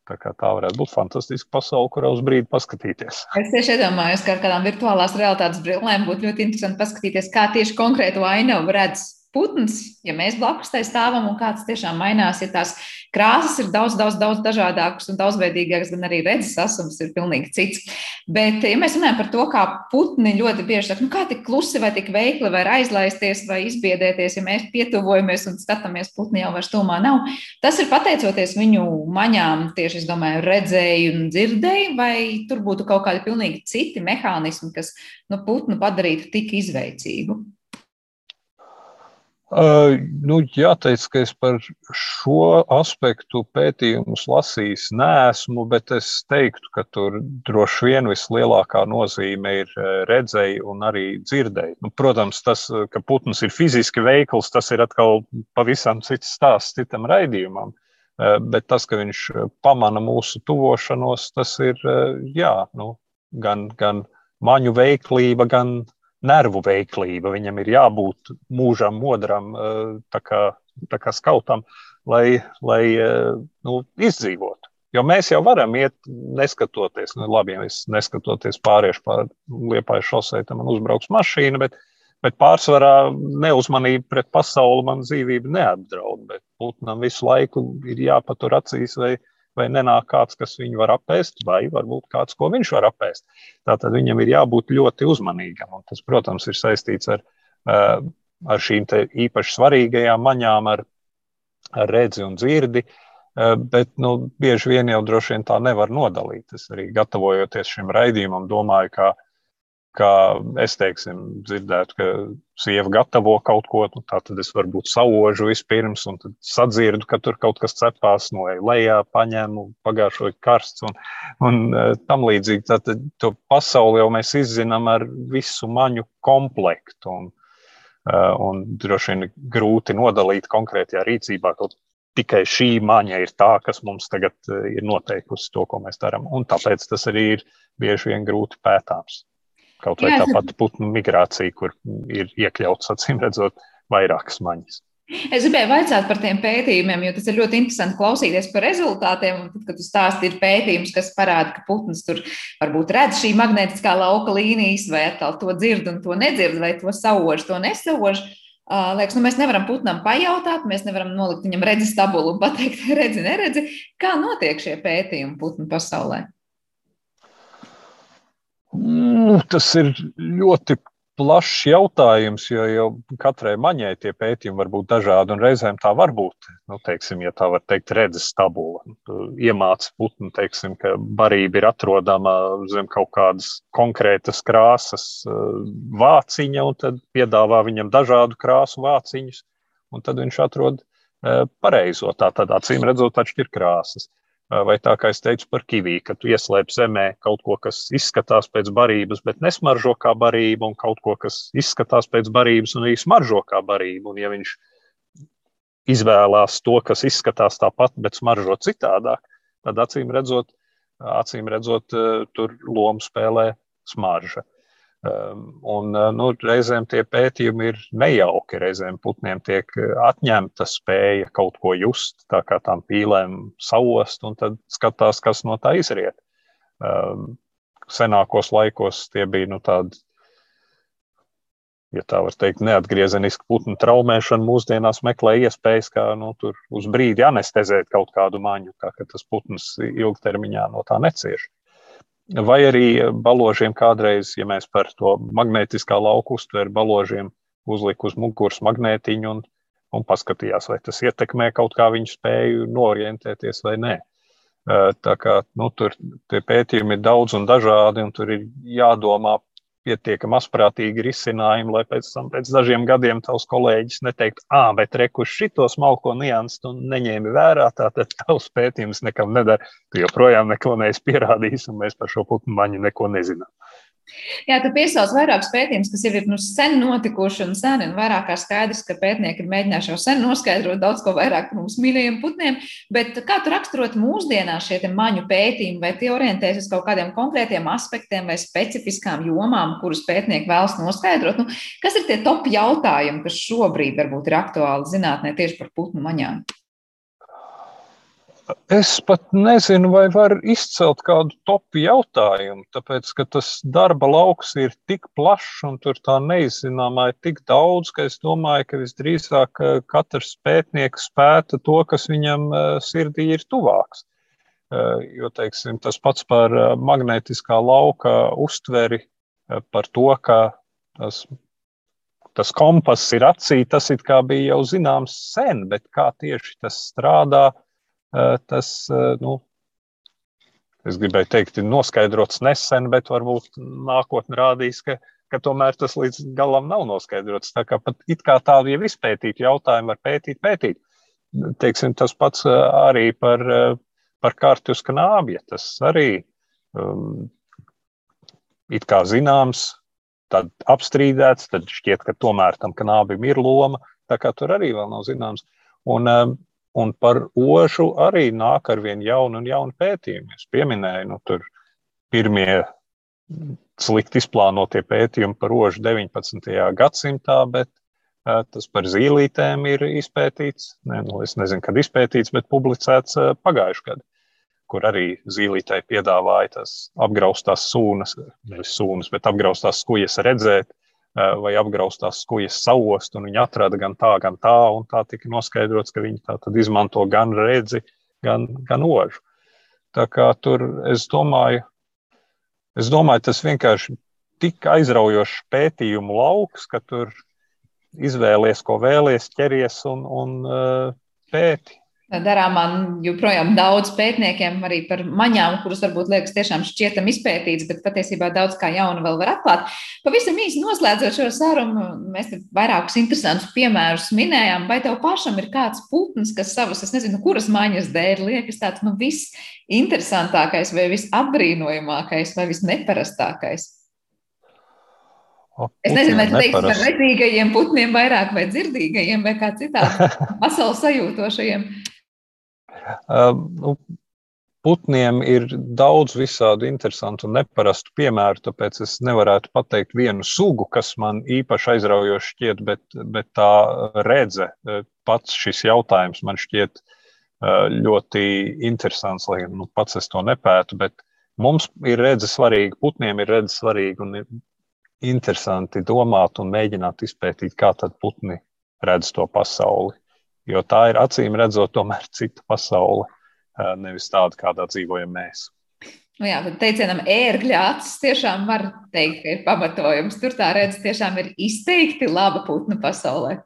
tā, kā tā varētu būt fantastiska pasaule, kurā uz brīdi paskatīties. Es tieši iedomājos, ka ar kādām virtuālās realitātes brillēm būtu ļoti interesanti paskatīties, kā tieši konkrētu ainavu redz putns, ja mēs blakus tai stāvam un kāds tiešām mainās, ja tās krāsas ir daudz, daudz, daudz dažādākas un daudzveidīgākas, gan arī redzes asums ir pilnīgi cits. Bet, ja mēs runājam par to, kā putni ļoti bieži saka, nu kā tik klusi vai tik veikli var aizlaisties vai izbiedēties, ja mēs pietuvojamies un skatāmies, putni jau vairs tomā nav, tas ir pateicoties viņu maņām, tieši, es domāju, redzēju un dzirdēju, vai tur būtu kaut kādi pilnīgi citi mehānismi, kas nu, putnu padarītu tik izveicīgu. Uh, nu, jāteic, ka es par šo aspektu pētījumus lasījis neesmu, bet es teiktu, ka tur droši vien vislielākā nozīme ir redzēji un arī dzirdēji. Nu, protams, tas, ka putns ir fiziski veikls, tas ir atkal pavisam cits stāsts citam raidījumam. Uh, bet tas, ka viņš pamana mūsu tuvošanos, tas ir jā, nu, gan, gan maņu veiklība, gan nervu veiklība. Viņam ir jābūt mūžam, modram, eh, tā kā, tā kā skautam, lai, lai eh, nu, izdzīvotu. Jo mēs jau varam iet, neskatoties, nu, labi, ja es neskatoties pāriešu pār liepāju šosei, tam man uzbrauks mašīna, bet, bet pārsvarā neuzmanība pret pasauli man dzīvību neapdraud. Bet putnam visu laiku ir jāpatur acīs, vai, vai nenāk kāds, kas viņu var apēst, vai varbūt kāds, ko viņš var apēst. Tātad viņam ir jābūt ļoti uzmanīgam. Un tas, protams, ir saistīts ar, eh, ar šīm īpaši svarīgajām maņām, ar, ar redzi un dzirdi. Eh, bet nu, bieži vien jau droši vien tā nevar nodalīt. Es arī gatavojoties šim raidījumam, domāju, ka kā es teiksim, dzirdētu, ka sieva gatavo kaut ko, nu, tad es varbūt saužu vispirms, un tad sadzirdu, ka tur kaut kas cepās no lejā, paņēmu pagājušo karsts un, un e, tam līdzīgi. Tad to pasauli jau mēs izzinām ar visu maņu komplektu. Un, e, un droši vien grūti nodalīt konkrētajā rīcībā. Tikai šī maņa ir tā, kas mums tagad e, ir noteikusi to, ko mēs darām. Un tāpēc tas arī ir bieži vien grūti pētāms. Kaut vai tā pati putnu migrācija, kur ir iekļauts, acīm redzot, vairākas maņas. Es gribēju vaicāt par tiem pētījumiem, jo tas ir ļoti interesanti klausīties par rezultātiem. Tad, kad tu stāsti, ir pētījums, kas parāda, ka putns tur varbūt redz šī magnētiskā lauka līnijas, vai atkal to dzird un to nedzird, vai to sauž, to nesauž. Liekas, nu mēs nevaram putnam pajautāt, mēs nevaram nolikt viņam redzes tabulu un pateikt, redzi, neredzi, kā notiek šie pētījumi putnu pasaulē. Nu, tas ir ļoti plašs jautājums, jo jau katrai maņai tie pētījumi var būt dažādi. Reizēm tā var būt, nu, teiksim, ja tā var teikt, redzes tabula. Iemācīt putnu, teiksim, ka barība ir atrodama zem kaut kādas konkrētas krāsas uh, vāciņa, un tad piedāvā viņam dažādu krāsu vāciņus, un tad viņš atrod uh, pareizo. Tā tad acīm redzot, atšķir krāsas. Vai tā kā es teicu par kiviju, ka tu ieslēp zemē kaut ko, kas izskatās pēc barības, bet nesmaržo kā barība, un kaut ko, kas izskatās pēc barības un arī smaržo kā barība. Un, ja viņš izvēlās to, kas izskatās tāpat, bet smaržo citādāk, tad acīm redzot, acīm redzot tur lomu spēlē smarža. Un, nu, reizēm tie pētījumi ir nejauki. Reizēm putniem tiek atņemta spēja kaut ko just, tā kā tām pīlēm saust, un tad skatās, kas no tā izriet. Senākos laikos tie bija nu, tādi ja tā var teikt, neatgriezeniska putnu traumēšana mūsdienās meklē iespējas, kā nu, uz brīdi anestezēt kaut kādu maņu, tā ka tas putns ilgtermiņā no tā necieš. Vai arī baložiem kādreiz, ja mēs par to magnētiskā lauku uztveru, baložiem uzlika uz muguras magnētiņu un, un paskatījās, vai tas ietekmē kaut kā viņu spēju norientēties vai nē. Tā kā nu, tur pētījumi ir daudz un dažādi, un tur ir jādomā pietiekami asprātīgi risinājumi, lai pēc tam, pēc dažiem gadiem, tavs kolēģis neteiktu, ah, bet rekus šito smalko niansu tu neņēmi vērā, tātad tavs pētījums nekam nedara. Tu joprojām neko neesi pierādījis, un mēs par šo putnu maņu neko nezinām. Jā, tu piesauc vairākus pētījumus, kas jau ir nu, sen notikuši un sen, un vairāk kā skaidrs, ka pētnieki ir mēģinājuši jau sen noskaidrot daudz ko vairāk par mums mīļajiem putniem. Bet kā tu raksturot mūsdienās šie maņu pētījumi, vai tie orientējas uz kaut kādiem konkrētiem aspektiem vai specifiskām jomām, kurus pētnieki vēlas noskaidrot? Nu, kas ir tie top jautājumi, kas šobrīd varbūt ir aktuāli zinātnē tieši par putnu maņām? Es pat nezinu, vai var izcelt kādu topu jautājumu, tāpēc, ka tas darba lauks ir tik plašs un tur tā neizcināmā ir tik daudz, ka es domāju, ka visdrīzāk eh, katrs pētnieks spēta to, kas viņam eh, sirdī ir tuvāks. Eh, jo, teiksim, tas pats par magnētiskā lauka uztveri, par to, ka tas, tas kompass ir acī, tas it kā bija jau zināms sen, bet kā tieši tas strādā, tas, nu, es gribēju teikt, ir noskaidrots nesen, bet varbūt nākotnē rādīs, ka, ka tomēr tas līdz galam nav noskaidrots. Tā kā pat it kā tādu jau izpētīt jautājumu var pētīt, pētīt. Teiksim, tas pats arī par, par kārtu uz knābja. Tas arī um, it kā zināms, tad apstrīdēts, tad šķiet, ka tomēr tam knābim ir loma. Tā kā tur arī vēl nav zināms. Un, um, Un par ošu arī nāk ar vien jaunu un jaunu pētījumu. Es pieminēju, nu, tur pirmie slikti izplānotie pētījumi par ošu 19. gadsimtā, bet uh, tas par zīlītēm ir izpētīts. Ne, nu, es nezinu, kad izpētīts, bet publicēts uh, pagājušajā gadā, kur arī zīlītei piedāvāja tās apgraustās sūnas, nevis sūnas, bet apgraustās skujas redzēt, vai apgraustās skujas sauost, un viņi atrada gan tā, gan tā, un tā tika noskaidrots, ka viņi tā tad izmanto gan redzi, gan, gan ožu. Tā kā tur, es domāju, es domāju, tas vienkārši tik aizraujošs pētījumu lauks, ka tur izvēlies, ko vēlies, ķeries un, un uh, pēti darāmā joprojām daudz pētniekiem arī par maņām, kuras varbūt liekas tiešām šķietam izpētīts, bet patiesībā daudz kā jaunu vēl var atklāt. Pavisam īsi noslēdzot šo sarunu, mēs vairākus interesantus piemērus minējām. Vai tev pašam ir kāds putns, kas savas, es nezinu, kuras maņas dēļ liekas tāds nu, visinteresantākais vai visapbrīnojamākais vai visneparastākais? Es nezinu, vai tu teiksi par redzīgajiem putniem vairāk vai dzirdīgajiem vai kā citādi pasaules sajūtošajiem. Um, nu, putniem ir daudz visādu interesantu un neparastu piemēru, tāpēc es nevarētu pateikt vienu sugu, kas man īpaši aizraujoši šķiet, bet, bet tā redze, e, pats šis jautājums man šķiet e, ļoti interesants, lai nu, pats es to nepētu, bet mums ir redze svarīga, putniem ir redze svarīga un ir interesanti domāt un mēģināt izpētīt, kā tad putni redz to pasauli jo tā ir acīm redzot, tomēr cita pasaule, nevis tāda, kādā dzīvojam mēs. Nu jā, tad teicienam, ērgļa acis tiešām var teikt, ka ir pamatojums. Tur tā redz tiešām ir izteikti laba putnu pasaulē.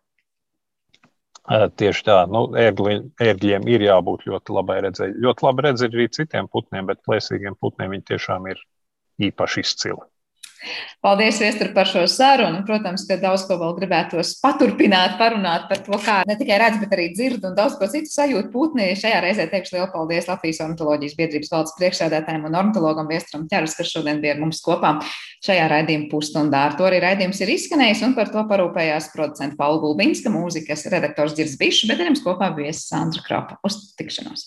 Tieši tā, nu, ērgli, ērgļiem ir jābūt ļoti labai redzēji. Ļoti labi redzēt arī citiem putniem, bet plēsīgiem putniem viņi tiešām ir īpaši izcili. Paldies, Viestur, par šo sarunu. Protams, ka daudz ko vēl gribētos paturpināt, parunāt par to, kā ne tikai redz, bet arī dzird un daudz ko citu sajūt putni. Šajā reizē teikšu lielu paldies Latvijas ornitoloģijas biedrības valdes priekšsēdētājiem un ornitologam Viesturam Ķeras, kas šodien bija ar mums kopā šajā raidījuma pusstundā. Ar to arī raidījums ir izskanējis un par to parūpējās producenta Paula Gulbinska, mūzikas redaktors Dzirs Bišs, bet ar jums kopā viesis Sandra Krapa. Uz tikšanos!